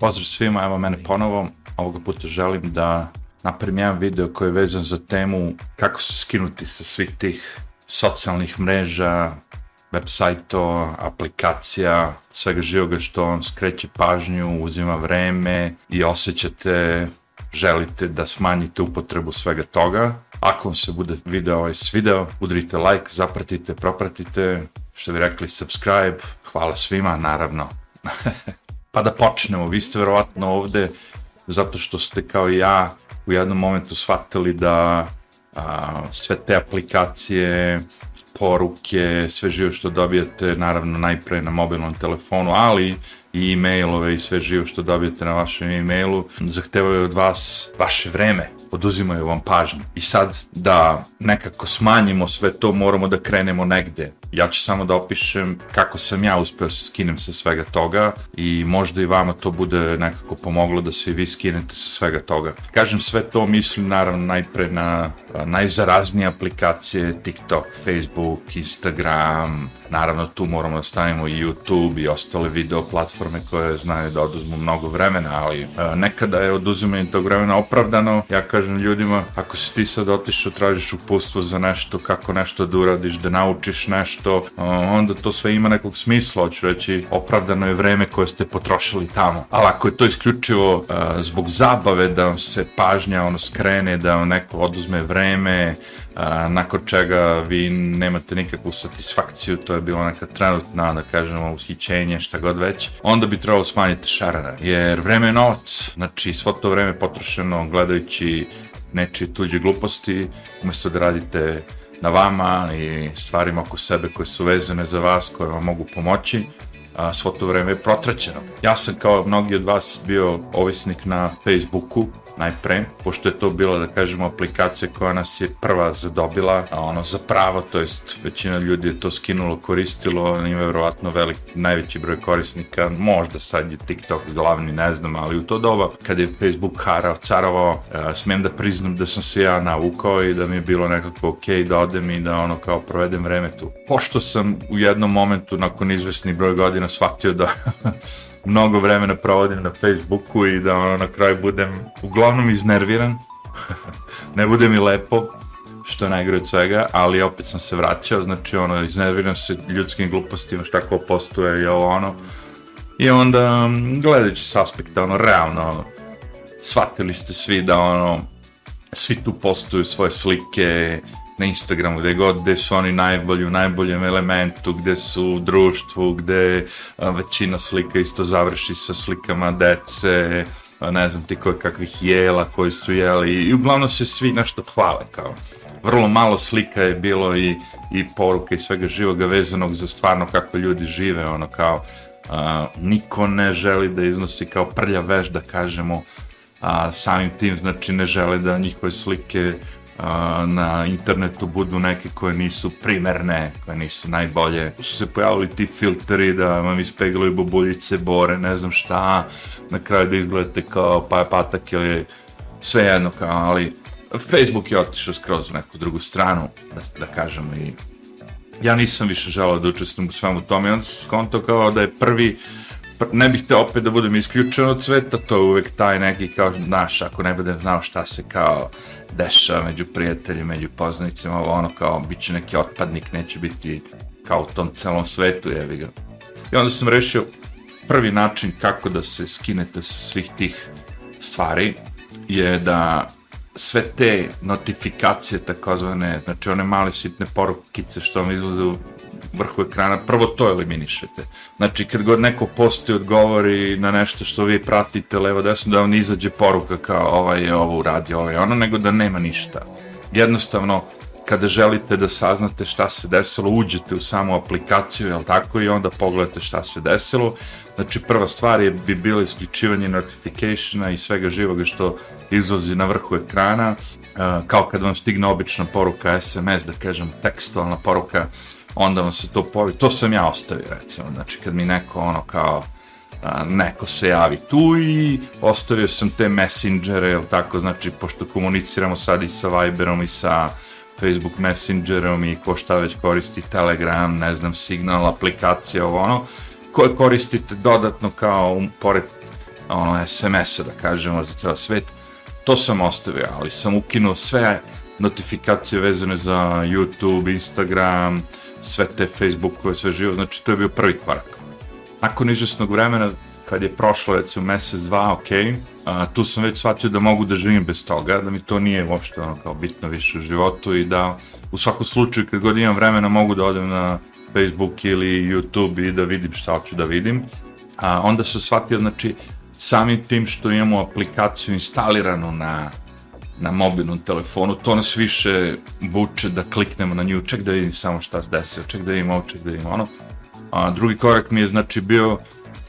Pozdrav svima, evo mene ponovo. Ovoga puta želim da napravim jedan video koji je vezan za temu kako se skinuti sa svih tih socijalnih mreža, web sajto, aplikacija, svega živoga što vam skreće pažnju, uzima vreme i osjećate, želite da smanjite upotrebu svega toga. Ako vam se bude video ovaj svideo, udrite like, zapratite, propratite, što bi rekli subscribe. Hvala svima, naravno. pa da počnemo, vi ste verovatno ovde zato što ste kao i ja u jednom momentu shvatili da a, sve te aplikacije, poruke, sve živo što dobijete, naravno najpre na mobilnom telefonu, ali i e-mailove i sve živo što dobijete na vašem e-mailu, zahtevaju od vas vaše vreme, oduzimaju vam pažnju. I sad da nekako smanjimo sve to, moramo da krenemo negde. Ja ću samo da opišem kako sam ja uspeo da se skinem sa svega toga i možda i vama to bude nekako pomoglo da se i vi skinete sa svega toga. Kažem sve to, mislim naravno najpre na najzaraznije aplikacije, TikTok, Facebook, Instagram, naravno tu moramo da stavimo i YouTube i ostale video platforme koje znaju da oduzmu mnogo vremena, ali nekada je oduzimanje tog vremena opravdano. Ja kažem ljudima, ako si ti sad otišao, tražiš uputstvo za nešto, kako nešto da uradiš, da naučiš nešto, onda to sve ima nekog smisla, hoću reći, opravdano je vreme koje ste potrošili tamo. Ali ako je to isključivo zbog zabave da vam se pažnja ono skrene, da vam neko oduzme vreme, a, nakon čega vi nemate nikakvu satisfakciju, to je bilo neka trenutna, da kažemo, ushićenje, šta god već, onda bi trebalo smanjiti šarana, jer vreme je novac, znači svo to vreme potrošeno gledajući nečije tuđe gluposti, umesto da radite na vama i stvarima oko sebe koje su vezane za vas, koje vam mogu pomoći, a svo to vreme je protraćeno. Ja sam kao mnogi od vas bio ovisnik na Facebooku, najpre, pošto je to bila, da kažemo, aplikacija koja nas je prva zadobila, a ono za pravo, to jest većina ljudi je to skinulo, koristilo, ima verovatno velik, najveći broj korisnika, možda sad je TikTok glavni, ne znam, ali u to doba, kada je Facebook harao, carovao, a, smem da priznam da sam se ja navukao i da mi je bilo nekako ok da odem i da ono kao provedem vreme tu. Pošto sam u jednom momentu, nakon izvesni broj godina, shvatio da mnogo vremena provodim na Facebooku i da ono na kraju budem uglavnom iznerviran. ne bude mi lepo, što je najgore od svega, ali opet sam se vraćao, znači ono, iznerviram se ljudskim glupostima, šta ko postuje i ovo ono. I onda, gledajući s aspekta, ono, realno, ono, shvatili ste svi da, ono, svi tu postuju svoje slike, na Instagramu, gde god, gde su oni najbolji, u najboljem elementu, gde su u društvu, gde većina slika isto završi sa slikama dece, a, ne znam ti koje kakvih jela koji su jeli i uglavnom se svi nešto hvale kao. Vrlo malo slika je bilo i, i poruka i svega živoga vezanog za stvarno kako ljudi žive, ono kao a, niko ne želi da iznosi kao prlja veš da kažemo a samim tim znači ne žele da njihove slike na internetu budu neke koje nisu primerne, koje nisu najbolje. Su se pojavili ti filteri da vam ispeglaju bobuljice, bore, ne znam šta, na kraju da izgledate kao pa patak ili sve jedno kao, ali Facebook je otišao skroz u neku drugu stranu, da, da kažemo i ja nisam više želao da učestvujem u svemu tome onda sam skonto kao da je prvi ne bih te opet da budem isključen od sveta, to je uvek taj neki kao, znaš, ako ne budem znao šta se kao dešava među prijateljima, među poznanicima, ovo ono kao, bit će neki otpadnik, neće biti kao u tom celom svetu, jevi ga. I onda sam rešio prvi način kako da se skinete sa svih tih stvari je da sve te notifikacije takozvane, znači one male sitne porukice što vam izlaze u vrhu ekrana, prvo to eliminišete. Znači, kad god neko postoji odgovori na nešto što vi pratite levo desno, da vam izađe poruka kao ovaj je ovo uradio, ovaj ono, nego da nema ništa. Jednostavno, kada želite da saznate šta se desilo, uđete u samu aplikaciju, jel tako, i onda pogledate šta se desilo. Znači, prva stvar je bi bilo isključivanje notificationa i svega živoga što izlazi na vrhu ekrana, kao kad vam stigne obična poruka SMS, da kažem, tekstualna poruka, onda vam se to pojavi, to sam ja ostavio recimo, znači kad mi neko ono kao a, neko se javi tu i ostavio sam te messengere, jel tako, znači pošto komuniciramo sad i sa Viberom i sa Facebook Messengerom i ko šta već koristi Telegram, ne znam, Signal, aplikacija, ovo ono, koje koristite dodatno kao um, pored ono, SMS-a, da kažemo, za ceo svet. To sam ostavio, ali sam ukinuo sve notifikacije vezane za YouTube, Instagram, sve te Facebookove, sve živo, znači to je bio prvi korak. Nakon izvesnog vremena, kad je prošlo recimo mesec, dva, ok, a, tu sam već shvatio da mogu da živim bez toga, da mi to nije uopšte ono kao bitno više u životu i da u svakom slučaju kad god imam vremena mogu da odem na Facebook ili YouTube i da vidim šta hoću da vidim. A, onda sam shvatio, znači, samim tim što imamo aplikaciju instaliranu na na mobilnom telefonu, to nas više vuče da kliknemo na nju, ček da vidim samo šta se desio, ček da vidim ovo, ček da vidim ono. A, drugi korak mi je znači bio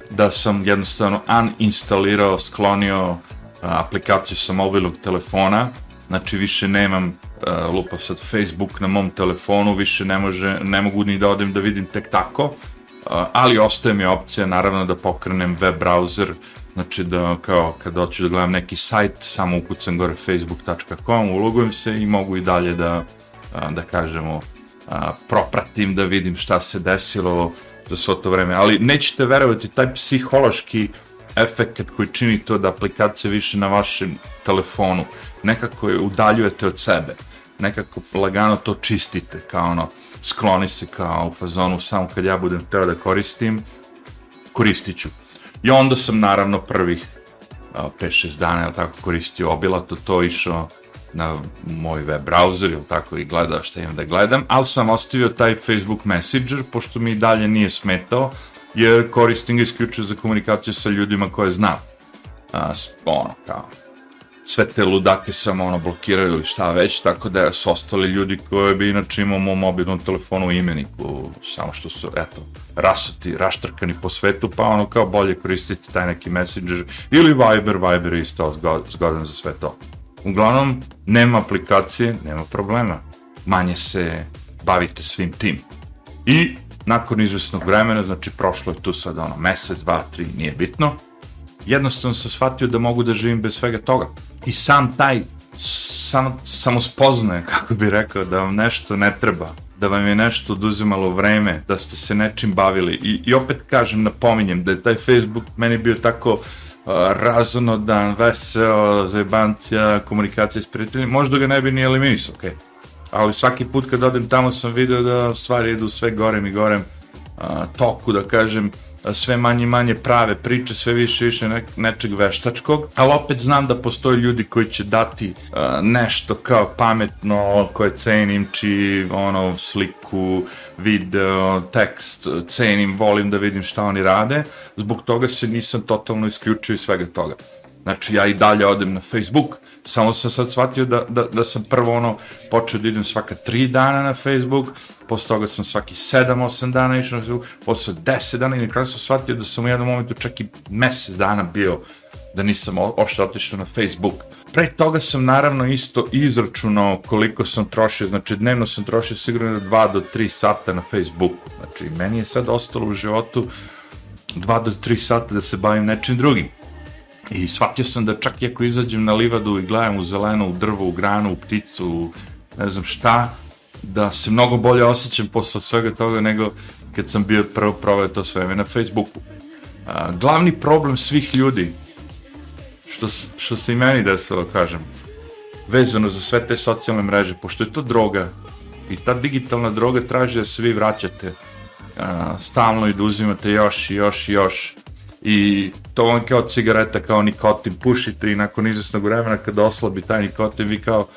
da sam jednostavno uninstalirao, sklonio aplikaciju sa mobilnog telefona, znači više nemam a, lupa sad Facebook na mom telefonu, više ne, može, ne mogu ni da odem da vidim tek tako, a, ali ostaje mi opcija naravno da pokrenem web browser, Znači da kao kad hoću da gledam neki sajt, samo ukucam gore facebook.com, ulogujem se i mogu i dalje da, da kažemo, propratim, da vidim šta se desilo za svo to vreme. Ali nećete verovati, taj psihološki efekt koji čini to da aplikacija više na vašem telefonu, nekako je udaljujete od sebe, nekako lagano to čistite, kao ono, skloni se kao u fazonu, samo kad ja budem teo da koristim, koristit ću I onda sam naravno prvih 5-6 dana, jel tako, koristio obilato to, išao na moj web browser, ili tako, i gledao šta imam da gledam, ali sam ostavio taj Facebook Messenger, pošto mi dalje nije smetao, jer koristim ga isključio za komunikaciju sa ljudima koje znam. A, ono, kao, sve te ludake sam ono blokirao ili šta već, tako da su ostali ljudi koji bi inače imao mobilnom telefonu u imeniku, samo što su, eto, rasuti, raštrkani po svetu, pa ono kao bolje koristiti taj neki messenger ili Viber, Viber je isto zgodan za sve to. Uglavnom, nema aplikacije, nema problema. Manje se bavite svim tim. I nakon izvesnog vremena, znači prošlo je tu sad ono mesec, dva, tri, nije bitno, jednostavno sam shvatio da mogu da živim bez svega toga i sam taj sam, samo spoznaje, kako bi rekao, da vam nešto ne treba, da vam je nešto oduzimalo vreme, da ste se nečim bavili. I, i opet kažem, napominjem da je taj Facebook meni bio tako uh, razonodan, veseo, zajebancija, komunikacija s prijateljima, možda ga ne bi ni eliminisao, okej. Okay. Ali svaki put kad odem tamo sam video da stvari idu sve gorem i gorem uh, toku, da kažem, sve manje i manje prave priče, sve više i više ne, nečeg veštačkog, ali opet znam da postoje ljudi koji će dati uh, nešto kao pametno, koje cenim, či ono, sliku, video, tekst, cenim, volim da vidim šta oni rade, zbog toga se nisam totalno isključio iz svega toga. Znači, ja i dalje odem na Facebook, samo sam sad shvatio da, da, da sam prvo ono počeo da idem svaka tri dana na Facebook, posle toga sam svaki 7-8 dana išao na Facebook, posle 10 dana i na kraju sam shvatio da sam u jednom momentu čak i mesec dana bio da nisam uopšte otišao na Facebook. Pre toga sam naravno isto izračunao koliko sam trošio, znači dnevno sam trošio sigurno 2 do 3 sata na Facebooku. Znači meni je sad ostalo u životu 2 do 3 sata da se bavim nečim drugim. I shvatio sam da čak i ako izađem na livadu i gledam u zeleno, u drvo, u granu, u pticu, ne znam šta, da se mnogo bolje osjećam posle svega toga nego kad sam bio prvo proveo to sve na Facebooku. A, glavni problem svih ljudi, što, što se i meni desilo, kažem, vezano za sve te socijalne mreže, pošto je to droga i ta digitalna droga traži da se vi vraćate a, stalno i da uzimate još i još i još i to vam kao cigareta, kao nikotin, pušite i nakon izvesnog vremena kada oslabi taj nikotin, vi kao,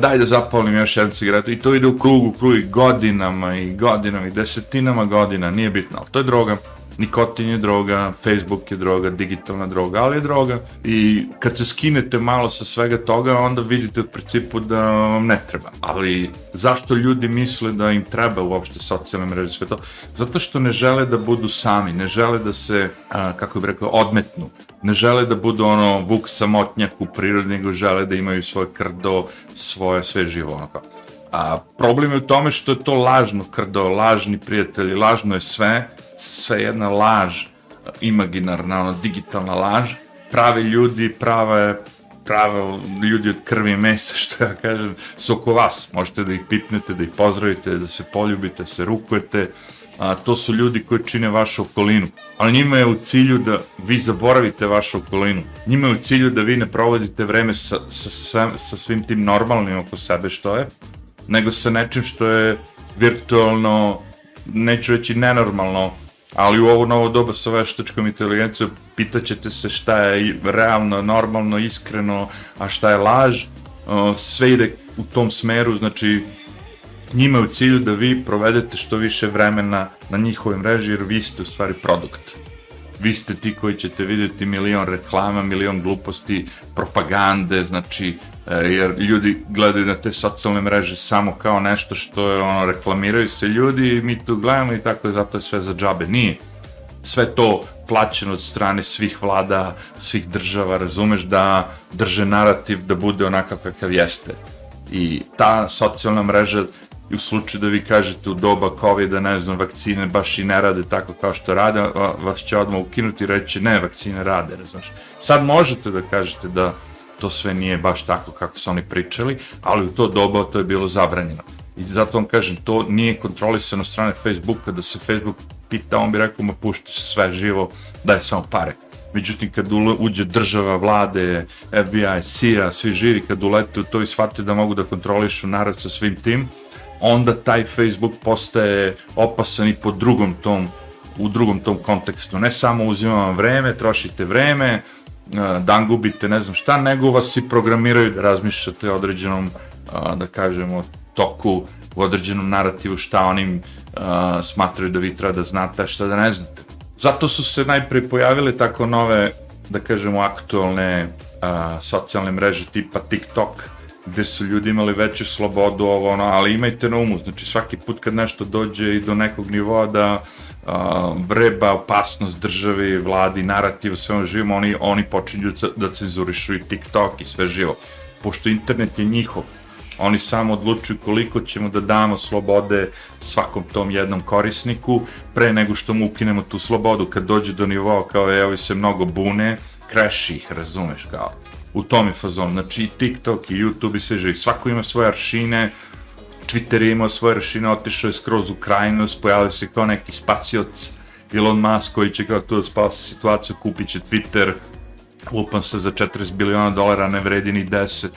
daj da zapalim još jednu cigaretu. I to ide u krugu, u krugu i godinama i godinama i desetinama godina, nije bitno, ali to je droga nikotin je droga, Facebook je droga, digitalna droga, ali je droga i kad se skinete malo sa svega toga, onda vidite u principu da vam ne treba. Ali zašto ljudi misle da im treba uopšte socijalne mreže sve to? Zato što ne žele da budu sami, ne žele da se, a, kako bih rekao, odmetnu. Ne žele da budu ono vuk samotnjak u prirodi, nego žele da imaju svoje krdo, svoje sve živo, ono kao. A problem je u tome što je to lažno krdo, lažni prijatelji, lažno je sve, sve jedna laž, imaginarna, ono, digitalna laž, prave ljudi, prave, prave ljudi od krvi i mesa, što ja kažem, su oko vas. Možete da ih pipnete, da ih pozdravite, da se poljubite, da se rukujete, a, to su ljudi koji čine vašu okolinu. Ali njima je u cilju da vi zaboravite vašu okolinu. Njima je u cilju da vi ne provodite vreme sa, sa, sve, sa svim tim normalnim oko sebe što je, nego sa nečim što je virtualno, neću reći nenormalno, ali u ovo novo doba sa veštačkom inteligencijom pitaćete se šta je realno, normalno, iskreno, a šta je laž, sve ide u tom smeru, znači njima je u cilju da vi provedete što više vremena na njihovoj mreži, jer vi ste u stvari produkt. Vi ste ti koji ćete vidjeti milion reklama, milion gluposti, propagande, znači, e, jer ljudi gledaju na te socijalne mreže samo kao nešto što je, ono, reklamiraju se ljudi i mi tu gledamo i tako zato je sve za džabe. Nije. Sve to plaćeno od strane svih vlada, svih država, razumeš, da drže narativ da bude onakav kakav jeste. I ta socijalna mreža i u slučaju da vi kažete u doba COVID, ne znam, vakcine baš i ne rade tako kao što rade, vas će odmah ukinuti i reći ne, vakcine rade, znaš. Sad možete da kažete da to sve nije baš tako kako su oni pričali, ali u to doba to je bilo zabranjeno. I zato vam kažem, to nije kontrolisano strane Facebooka, da se Facebook pita, on bi rekao, ma pušti sve živo, daj samo pare. Međutim, kad uđe država, vlade, FBI, CIA, svi živi, kad ulete u to i shvate da mogu da kontrolišu narod sa svim tim, onda taj Facebook postaje opasan i po drugom tom, u drugom tom kontekstu. Ne samo uzima vam vreme, trošite vreme, dan gubite ne znam šta, nego vas i programiraju da razmišljate o određenom, da kažemo, toku, u određenom narativu šta oni smatraju da vi treba da znate, šta da ne znate. Zato su se najprej pojavile tako nove, da kažemo, aktualne socijalne mreže tipa TikTok, gde su ljudi imali veću slobodu, ovo ono, ali imajte na umu, znači svaki put kad nešto dođe i do nekog nivoa da a, vreba opasnost državi, vladi, narativ, sve ono živo, oni, oni počinju da cenzurišu i TikTok i sve živo. Pošto internet je njihov, oni samo odlučuju koliko ćemo da damo slobode svakom tom jednom korisniku pre nego što mu ukinemo tu slobodu. Kad dođe do nivoa kao evo se mnogo bune, kreši ih, razumeš, kao u tom je fazon. Znači i TikTok i YouTube i sve živi. Svako ima svoje aršine, Twitter je imao svoje aršine, otišao je skroz u krajnost, pojavio se kao neki spacioc Elon Musk koji će kao tu da spasi situaciju, kupit će Twitter, lupan se za 40 biliona dolara, ne vredi ni 10,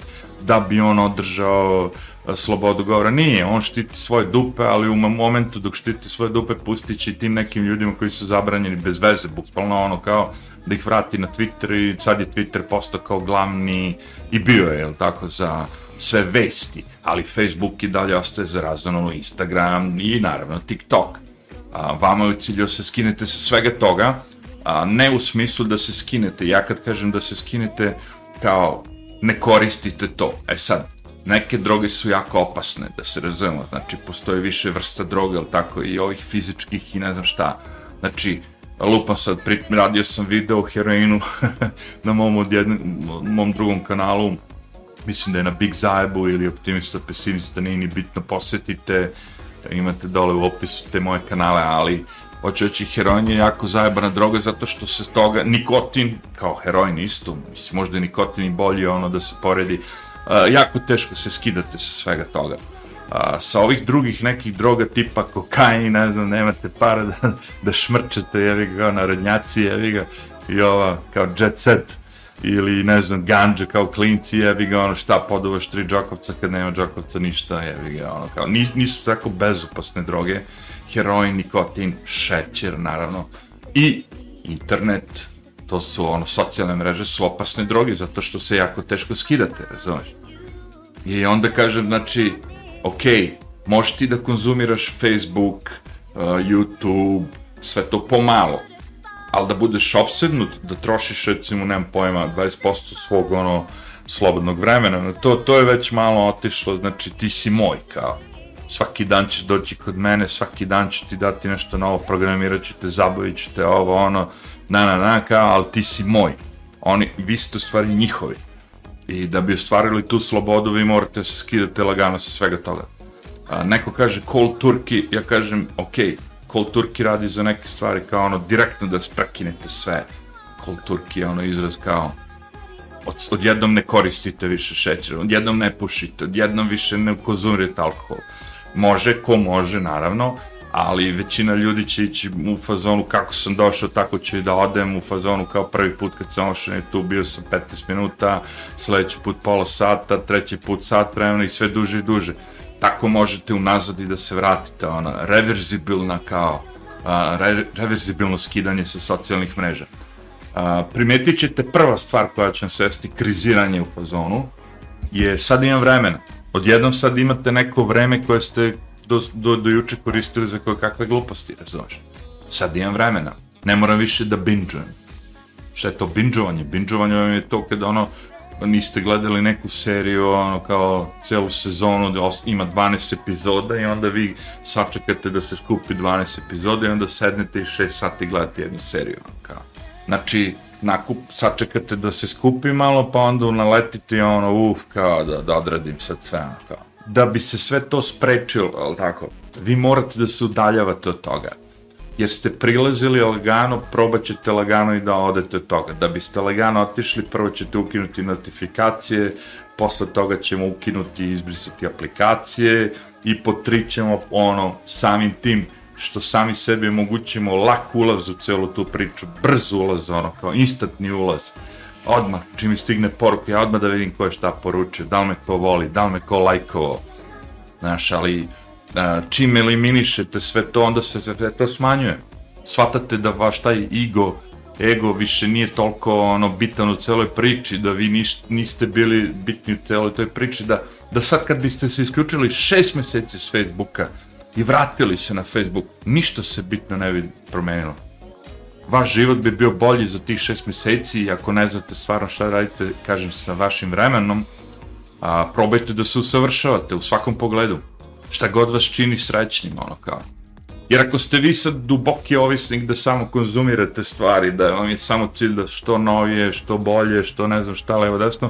da bi on održao e, slobodu govora. Nije, on štiti svoje dupe, ali u momentu dok štiti svoje dupe pustit će tim nekim ljudima koji su zabranjeni bez veze, bukvalno ono kao da ih vrati na Twitter i sad je Twitter postao kao glavni i bio je, jel tako, za sve vesti, ali Facebook i dalje ostaje za razvano Instagram i naravno TikTok. A, vama je cilju da se skinete sa svega toga, a, ne u smislu da se skinete. Ja kad kažem da se skinete kao ne koristite to. E sad, neke droge su jako opasne, da se razumemo, znači postoje više vrsta droga, ali tako i ovih fizičkih i ne znam šta. Znači, lupam sad, radio sam video o heroinu na mom, odjednom, mom drugom kanalu, mislim da je na Big Zajebu ili Optimista, Pesimista, nije ni bitno, posetite, imate dole u opisu te moje kanale, ali hoću reći, heroin je jako zajebana droga zato što se toga, nikotin, kao heroin isto, mislim, možda je nikotin i bolje ono da se poredi, uh, jako teško se skidate sa svega toga. A, sa ovih drugih nekih droga tipa kokain, ne znam, nemate para da, da šmrčete, jevi ga kao narodnjaci, jevi ga, i ova kao jet set, ili ne znam, ganđa kao klinci, jevi ga ono šta poduvaš tri džokovca kad nema džokovca ništa, jevi ga ono kao, nis, nisu tako bezopasne droge, heroin, nikotin, šećer naravno, i internet, to su ono, socijalne mreže su opasne droge zato što se jako teško skidate, razumeš? I onda kažem, znači, ok, možeš ti da konzumiraš Facebook, uh, YouTube, sve to pomalo, ali da budeš obsednut, da trošiš recimo, nemam pojma, 20% svog ono, slobodnog vremena, to, to je već malo otišlo, znači ti si moj, kao. Svaki dan ćeš doći kod mene, svaki dan ću ti dati nešto novo, programirat ću te, zabavit ću te, ovo, ono, na, na, na, kao, ali ti si moj. Oni, vi ste u stvari njihovi. I da bi ostvarili tu slobodu, vi morate se skidate lagano sa svega toga. A, neko kaže cold turkey, ja kažem, ok, cold turkey radi za neke stvari kao ono, direktno da prekinete sve. Cold turkey je ono izraz kao, od, odjednom ne koristite više šećer, odjednom ne pušite, odjednom više ne konzumirate alkohol. Može, ko može, naravno, ali većina ljudi će ići u fazonu kako sam došao, tako ću i da odem, u fazonu kao prvi put kad sam ošao tu bio sam 15 minuta, sledeći put pola sata, treći put sat vremena i sve duže i duže. Tako možete unazad i da se vratite, ona, reverzibilna kao, a, re, reverzibilno skidanje sa socijalnih mreža. A, primetit ćete prva stvar koja će vam svesti kriziranje u fazonu, je sad imam vremena. Odjednom sad imate neko vreme koje ste do, do, do juče koristili za koje kakve gluposti, razumeš? Sad imam vremena. Ne moram više da binđujem. Šta je to binđovanje? Binđovanje vam je to kada ono, niste gledali neku seriju, ono kao celu sezonu da ima 12 epizoda i onda vi sačekate da se skupi 12 epizoda i onda sednete i 6 sati gledate jednu seriju. Ono, kao. Znači, nakup, sačekate da se skupi malo, pa onda naletite i ono, uf, kao da, da odradim sad sve, ono, kao da bi se sve to sprečilo, ali tako, vi morate da se udaljavate od toga. Jer ste prilazili lagano, probat ćete lagano i da odete od toga. Da biste lagano otišli, prvo ćete ukinuti notifikacije, posle toga ćemo ukinuti i izbrisati aplikacije i po tri ćemo ono, samim tim što sami sebi omogućimo lak ulaz u celu tu priču, brz ulaz, ono, kao instantni ulaz odmah, čim mi stigne poruka, ja odmah da vidim ko je šta poručio, da li me ko voli, da li me ko lajkovao, znaš, ali čim eliminišete sve to, onda se sve to smanjuje. Shvatate da vaš taj ego, ego više nije toliko ono bitan u celoj priči, da vi niš, niste bili bitni u celoj toj priči, da, da sad kad biste se isključili šest meseci s Facebooka i vratili se na Facebook, ništa se bitno ne bi promenilo vaš život bi bio bolji za tih šest meseci i ako ne znate stvarno šta radite, kažem, sa vašim vremenom, a, probajte da se usavršavate u svakom pogledu. Šta god vas čini srećnim, ono kao. Jer ako ste vi sad duboki ovisnik da samo konzumirate stvari, da vam je samo cilj da što novije, što bolje, što ne znam šta levo desno,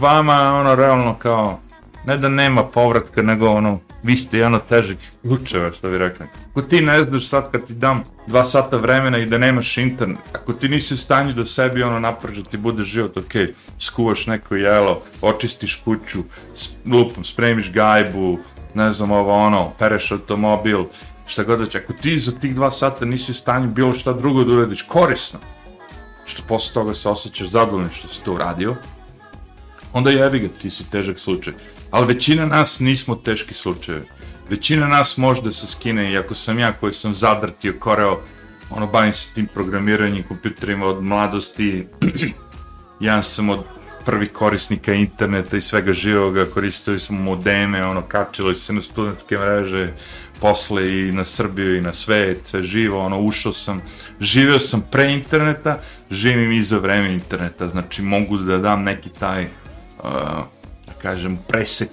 vama ono realno kao, ne da nema povratka, nego ono, vi ste jedan od težih slučajeva, što bi rekli. Ako ti ne znaš sad kad ti dam dva sata vremena i da nemaš internet, ako ti nisi u stanju da sebi ono napravi, da ti bude život, ok, skuvaš neko jelo, očistiš kuću, lupom, spremiš gajbu, ne znam ovo ono, pereš automobil, šta god da ako ti za tih dva sata nisi u stanju bilo šta drugo da uradiš korisno, što posle toga se osjećaš zadovoljno što si to uradio, onda jebi ga, ti si težak slučaj ali većina nas nismo teški slučajevi. Većina nas može da se skine, iako sam ja koji sam zadrtio koreo, ono, bavim se tim programiranjem kompjuterima od mladosti, ja sam od prvih korisnika interneta i svega živoga, koristili smo modeme, ono, kačilo se na studentske mreže, posle i na Srbiju i na svet, sve živo, ono, ušao sam, živeo sam pre interneta, živim iza vreme interneta, znači mogu da dam neki taj uh, kažem, presek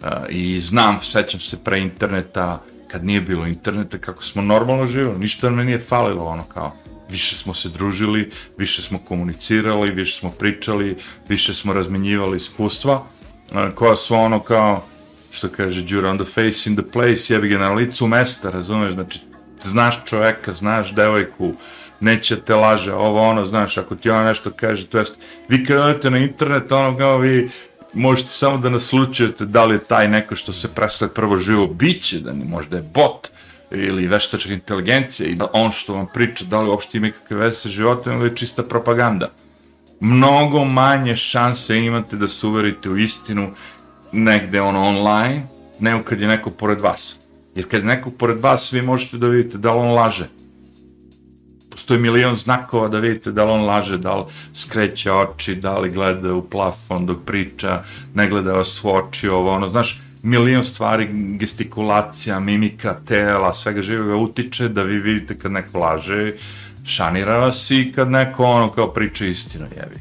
uh, i znam, sećam se pre interneta, kad nije bilo interneta, kako smo normalno živjeli, ništa nam nije falilo, ono kao, više smo se družili, više smo komunicirali, više smo pričali, više smo razmenjivali iskustva, uh, koja su ono kao, što kaže Đura, on the face in the place, jebi ga na licu mesta, razumeš, znači, znaš čoveka, znaš devojku, neće te laže, ovo ono, znaš, ako ti ona nešto kaže, to jest, vi kad odete na internet, ono kao vi možete samo da naslučujete da li je taj neko što se predstavlja prvo živo biće, da ne, možda je bot ili veštačka inteligencija i da on što vam priča da li uopšte ima kakve veze sa životom ili je čista propaganda. Mnogo manje šanse imate da se uverite u istinu negde ono online, nego kad je neko pored vas. Jer kad je neko pored vas, vi možete da vidite da li on laže postoji milion znakova da vidite da li on laže, da li skreće oči, da li gleda u plafon dok priča, ne gleda vas u oči, ovo ono, znaš, milion stvari, gestikulacija, mimika, tela, svega živoga utiče da vi vidite kad neko laže, šanira vas i kad neko ono kao priča istinu, jevi.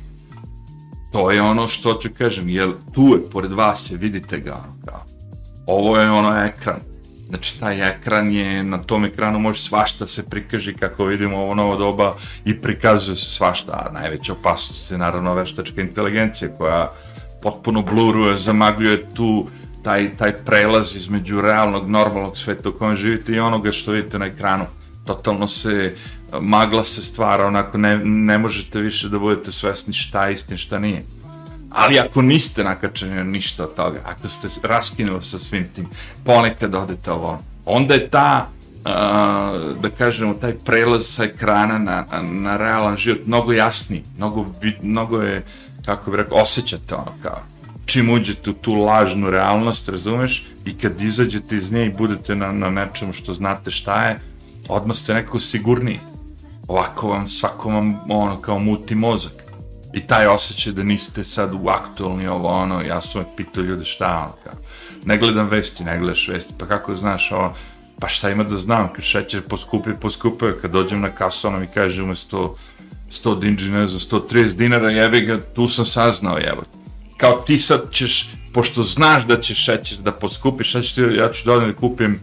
To je ono što ću kažem, jer tu je, pored vas je, vidite ga, ono kao. Ovo je ono ekran Znači, taj ekran je, na tom ekranu može svašta se prikaži, kako vidimo ovo novo doba, i prikazuje se svašta, a najveća opasnost je naravno veštačka inteligencija, koja potpuno bluruje, zamagljuje tu taj, taj prelaz između realnog, normalnog sveta u kojem živite i onoga što vidite na ekranu. Totalno se, magla se stvara, onako ne, ne možete više da budete svesni šta je istin, šta nije. Ali ako niste nakačeni na ništa od toga, ako ste raskinuli sa svim tim, ponekad odete ovo, onda je ta uh, da kažemo, taj prelaz sa ekrana na, na realan život mnogo jasniji, mnogo, mnogo je, kako bih rekao, osjećate ono kao, čim uđete u tu lažnu realnost, razumeš, i kad izađete iz nje i budete na, na nečemu što znate šta je, odmah ste nekako sigurniji. Ovako vam, svako vam, ono, kao muti mozak. I taj osjećaj da niste sad u aktualni ovo, ono, ja sam me pitao ljude šta, ono, kao, ne gledam vesti, ne gledaš vesti, pa kako znaš, ono, pa šta ima da znam, kad šećer poskupi, poskupi, kad dođem na kasu, ono mi kaže umesto 100 dinđi, ne znam, 130 dinara, jebi ga, tu sam saznao, jebo. Kao ti sad ćeš, pošto znaš da će šećer da poskupi, šta ćeš ti, ja ću da da kupim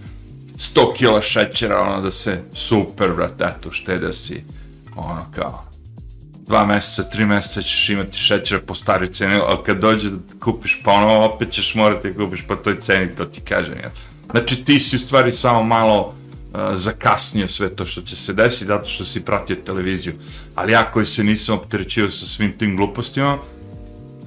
100 kila šećera, ono da se, super, brat, eto, šteda si, ono kao, dva meseca, tri meseca ćeš imati šećera po staroj ceni, ali kad dođe da kupiš ponovo, opet ćeš morati da kupiš po toj ceni, to ti kažem, ja. Znači ti si u stvari samo malo uh, zakasnio sve to što će se desiti zato što si pratio televiziju. Ali ja koji se nisam opterećio sa svim tim glupostima,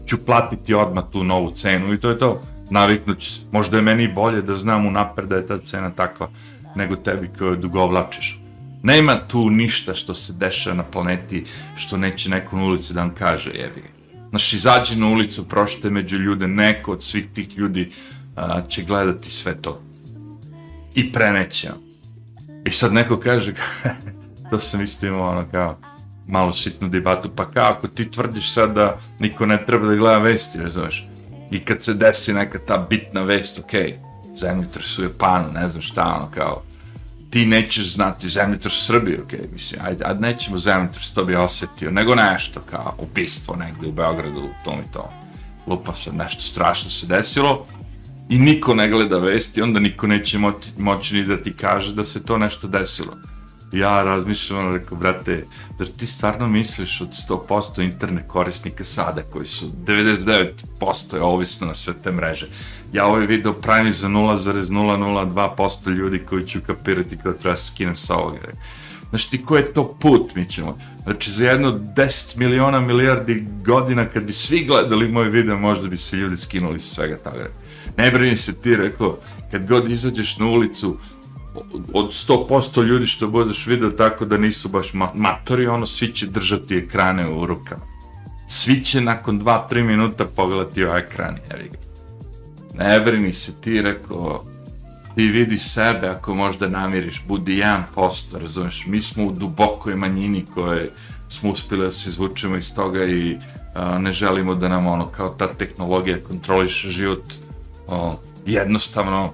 ću platiti odmah tu novu cenu i to je to. Naviknut ću se. Možda je meni bolje da znam unapred da je ta cena takva nego tebi koja dugovlačiš. Nema tu ništa što se dešava na planeti što neće neko na ulici da vam kaže, jebi ga. Znaš, izađi na ulicu, prošite među ljude, neko od svih tih ljudi a, će gledati sve to i preneće. I sad neko kaže, to sam isto imao ono kao malo sitnu debatu, pa kao ako ti tvrdiš sad da niko ne treba da gleda vesti, razumeš? I kad se desi neka ta bitna vest, ok, zemljotres u Japanu, ne znam šta, ono kao, ti nećeš znati zemljotres u Srbiji, ok, mislim, ajde, ajde nećemo zemljotres, to bi osetio, nego nešto kao ubistvo negde u Beogradu, tom i to. Lupa sad, nešto strašno se desilo, i niko ne gleda vesti, onda niko neće moći, moći ni da ti kaže da se to nešto desilo. Ja razmišljam, rekao, brate, da ti stvarno misliš od 100% internet korisnika sada, koji su 99% je ovisno na sve te mreže. Ja ovaj video pravim za 0,002% ljudi koji ću kapirati kada treba se skinem sa ovoga. Znaš ti ko je to put, mi ćemo. Znači za jedno 10 miliona milijardi godina kad bi svi gledali moj video, možda bi se ljudi skinuli sa svega toga ne brini se ti, rekao, kad god izađeš na ulicu, od 100% ljudi što budeš video tako da nisu baš matori, ono, svi će držati ekrane u rukama. Svi će nakon 2-3 minuta pogledati o ekran, jevi ga. Ne brini se ti, rekao, ti vidi sebe ako možda namiriš, budi 1%, razumeš, mi smo u dubokoj manjini koje smo uspeli da se izvučemo iz toga i a, ne želimo da nam ono kao ta tehnologija kontroliše život o, jednostavno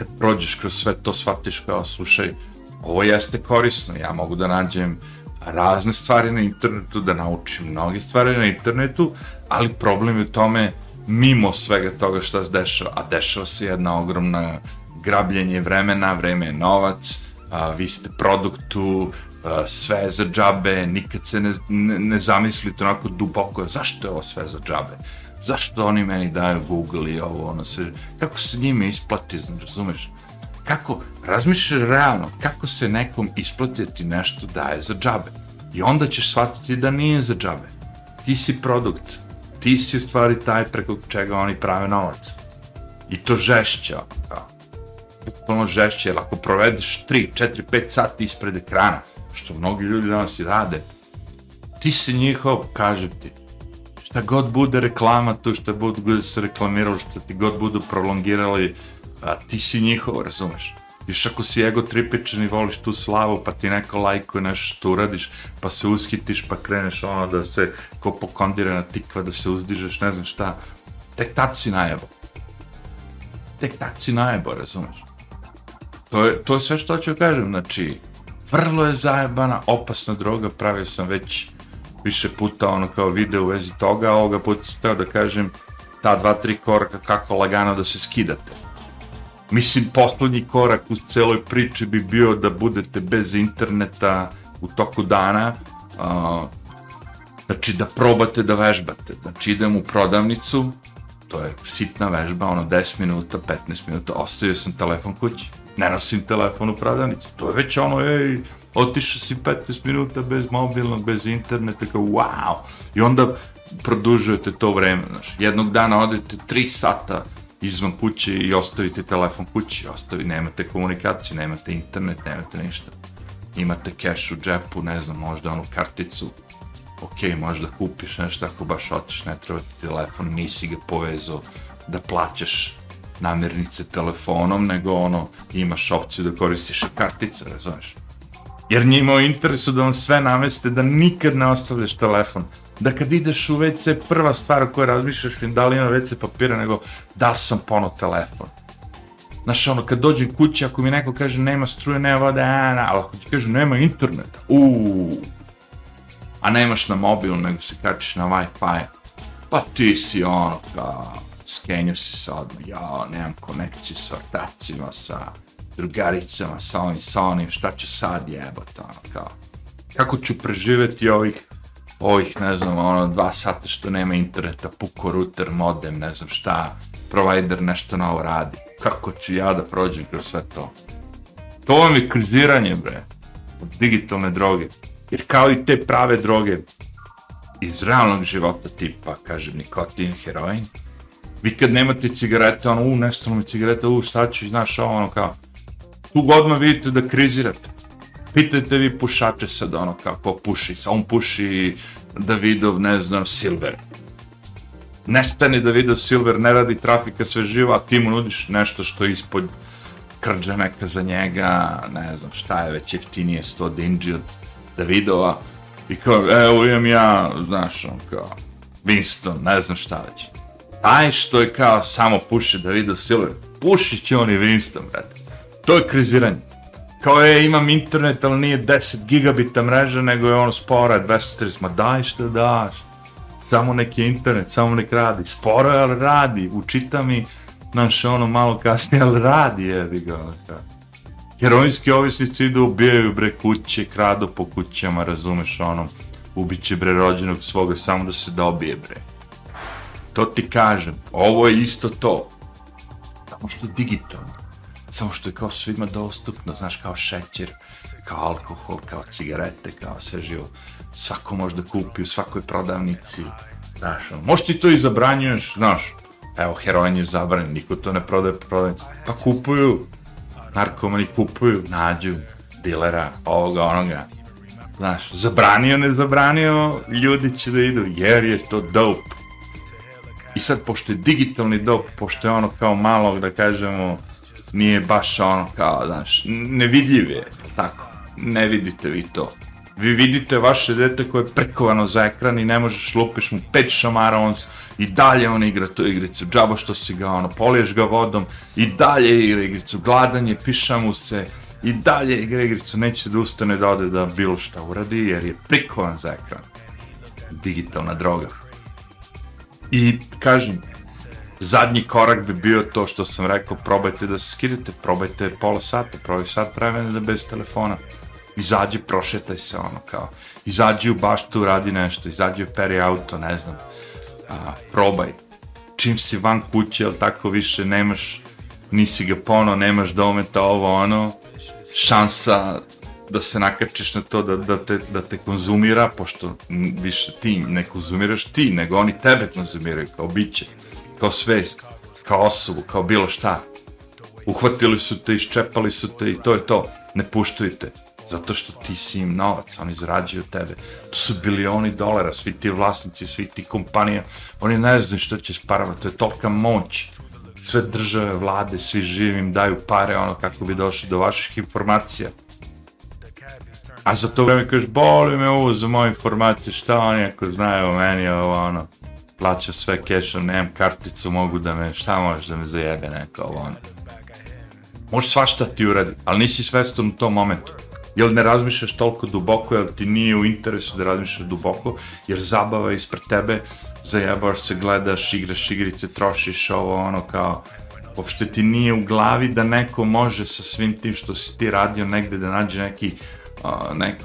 kad prođeš kroz sve to shvatiš kao slušaj ovo jeste korisno, ja mogu da nađem razne stvari na internetu, da naučim mnoge stvari na internetu, ali problem je u tome mimo svega toga šta se dešava, a dešava se jedna ogromna grabljenje vremena, vreme je novac, a, vi ste produktu, a, sve za džabe, nikad se ne, ne, ne zamislite onako duboko, zašto je ovo sve za džabe? Zašto oni meni daju Google i ovo, ono se, kako se njime isplati, znači, razumeš? Kako, razmišljaš realno, kako se nekom isplati da ti nešto daje za džabe. I onda ćeš shvatiti da nije za džabe. Ti si produkt. Ti si u stvari taj preko čega oni prave novac. I to žešće, kao. Bukvalno žešće, jer ako provedeš 3, 4, 5 sati ispred ekrana, što mnogi ljudi danas i rade, ti si njihov, kažem ti, šta god bude reklama tu, šta bude se reklamiralo, šta ti god budu prolongirali, a, ti si njihov, razumeš? Još ako si ego tripičan i voliš tu slavu, pa ti neko lajkuje nešto što uradiš, pa se uskitiš, pa kreneš ono da se ko pokondirana tikva, da se uzdižeš, ne znam šta, tek tad si najebo. Tek tad si najebo, razumeš? To je, to je sve što ću kažem, znači, vrlo je zajebana, opasna droga, pravio sam već više puta ono kao video u vezi toga, ovoga puta sam teo da kažem ta dva, tri koraka kako lagano da se skidate. Mislim, poslednji korak u celoj priči bi bio da budete bez interneta u toku dana, uh, znači da probate da vežbate. Znači idem u prodavnicu, to je sitna vežba, ono 10 minuta, 15 minuta, ostavio sam telefon kući, ne nosim telefon u prodavnici, to je već ono, ej, otišao si 15 minuta bez mobilnog, bez interneta, kao wow, i onda produžujete to vreme, znaš, jednog dana odete 3 sata izvan kuće i ostavite telefon kući, ostavi, nemate komunikaciju, nemate internet, nemate ništa. Imate keš u džepu, ne znam, možda onu karticu, ok, možda kupiš nešto ako baš hoćeš, ne treba ti telefon, nisi ga povezao da plaćaš namirnice telefonom, nego ono, imaš opciju da koristiš i kartice, razumeš? Jer njima u interesu da vam sve nameste, da nikad ne ostavljaš telefon. Da kad ideš u WC, prva stvar o razmišljaš im da li ima WC papira, nego da li sam pono telefon. Znaš, ono, kad dođem kući, ako mi neko kaže nema struje, nema vode, a, na, ali ako ti kaže nema interneta, uuu, a nemaš na mobil, nego se kačiš na Wi-Fi, pa ti si ono, kao, skenju si se odmah, ja, nemam konekciju sa ortacima, sa drugaricama, sa ovim, sa onim, šta ću sad jebati, ono, kao, kako ću preživeti ovih, ovih, ne znam, ono, dva sata što nema interneta, puko router, modem, ne znam šta, provider nešto novo radi, kako ću ja da prođem kroz sve to? To vam je kriziranje, bre, od digitalne droge. Jer kao i te prave droge iz realnog života tipa, kažem, nikotin, heroin, vi kad nemate cigarete, ono, u, nestalo mi cigarete, u, šta ću, znaš, ono, kao, tu godno vidite da krizirate. Pitajte vi pušače sad, ono, kako puši, sa on puši Davidov, ne znam, Silver. Nestane Davidov Silver, ne radi trafika, sve živa, a ti mu nudiš nešto što je ispod krđa neka za njega, ne znam šta je već jeftinije, 100 dinđi od Davidova, i kao, evo imam ja, znaš, on kao, Winston, ne znam šta već. Taj što je kao samo puši Davidov Silver, pušit će on i Winston, brate. To je kriziranje. Kao je, imam internet, ali nije 10 gigabita mreža, nego je ono spora, 240, ma daj što daš. Samo neki internet, samo nek radi. Sporo je, ali radi. Učita mi, znaš, ono malo kasnije, ali radi, jebi ga. Heroinski ovisnici idu, ubijaju bre kuće, kradu po kućama, razumeš, ono, ubiće bre rođenog svoga samo da se dobije bre. To ti kažem, ovo je isto to. Samo što digitalno. Samo što je kao svima dostupno, znaš, kao šećer, kao alkohol, kao cigarete, kao sve živo. Svako može da kupi u svakoj prodavnici. Znaš, možda ti to i zabranjuješ, znaš. Evo, heroin je zabranjen, niko to ne prodaje po prodavnici. Pa kupuju, narkomani kupuju, nađu dilera, ovoga, onoga. Znaš, zabranio, ne zabranio, ljudi će da idu, jer je to dope. I sad, pošto je digitalni dope, pošto je ono kao malo, da kažemo, nije baš ono kao, znaš, nevidljiv je, tako, ne vidite vi to. Vi vidite vaše dete koje je prekovano za ekran i ne možeš lupiš mu pet šamara, on i dalje on igra tu igricu, džabo što si ga ono, poliješ ga vodom, i dalje igra igricu, gladan je, piša mu se, i dalje igra igricu, neće da ustane da ode da bilo šta uradi, jer je prikovan za ekran. Digitalna droga. I, kažem, zadnji korak bi bio to što sam rekao, probajte da se skidate, probajte pola sata, probajte sat vremena da bez telefona. Izađi, prošetaj se, ono, kao, izađi u baštu, radi nešto, izađi peri auto, ne znam, a, probaj. Čim si van kuće, ali tako više nemaš, nisi ga pono, nemaš dometa, ovo, ono, šansa da se nakačiš na to da, da, te, da te konzumira, pošto više ti ne konzumiraš ti, nego oni tebe konzumiraju kao biće, kao svest, kao osobu, kao bilo šta. Uhvatili su te, iščepali su te i to je to. Ne puštaju te. Zato što ti si im novac, oni zarađuju tebe. To su bilioni dolara, svi ti vlasnici, svi ti kompanija, oni ne znaju što će s parama, to je tolika moć. Sve države, vlade, svi živim daju pare ono kako bi došli do vaših informacija. A za to vreme kažeš, boli me ovo za moje informacije, šta oni ako znaju o meni, ovo ono, plaća sve kešom, nemam karticu, mogu da me, šta možeš da me zajebe neko, ovo ono. Može svašta ti uradi, ali nisi svestan u tom momentu. Jel ne razmišljaš toliko duboko, jel ti nije u interesu da razmišljaš duboko, jer zabava je ispred tebe, zajebavaš se, gledaš, igraš igrice, trošiš ovo, ono kao, uopšte ti nije u glavi da neko može sa svim tim što si ti radio negde da nađe neki, uh, nek,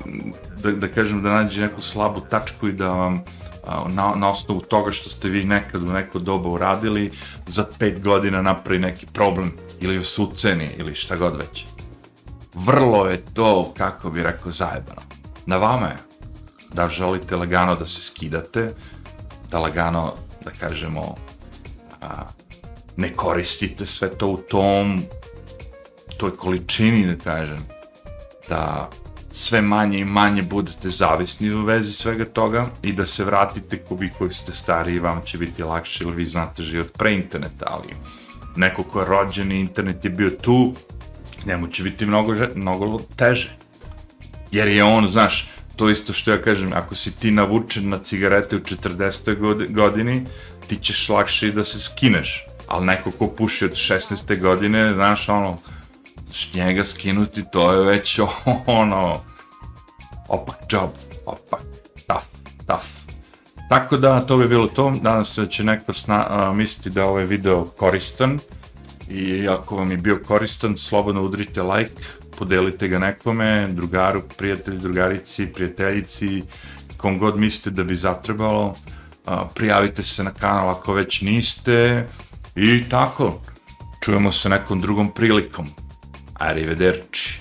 da, da kažem, da nađe neku slabu tačku i da vam uh, na, na osnovu toga što ste vi nekad u neko doba uradili, za pet godina napravi neki problem ili vas uceni ili šta god već vrlo je to, kako bi rekao, zajebano. Na vama je da želite lagano da se skidate, da lagano, da kažemo, a, ne koristite sve to u tom toj količini, da kažem, da sve manje i manje budete zavisni u vezi svega toga i da se vratite ko vi koji ste stari i vam će biti lakše ili vi znate život pre interneta, ali neko ko je rođen i internet je bio tu, njemu će biti mnogo, mnogo teže. Jer je on, znaš, to isto što ja kažem, ako si ti navučen na cigarete u 40. godini, ti ćeš lakše i da se skineš. Ali neko ko puši od 16. godine, znaš, ono, njega skinuti, to je već ono, opak job, opak, tough, tough. Tako da, to bi bilo to. Danas se da će neko sna, a, misliti da je ovaj video koristan i ako vam je bio koristan, slobodno udrite like, podelite ga nekome, drugaru, prijatelju, drugarici, prijateljici, kom god mislite da bi zatrebalo, a, prijavite se na kanal ako već niste i tako, čujemo se nekom drugom prilikom. Arrivederci.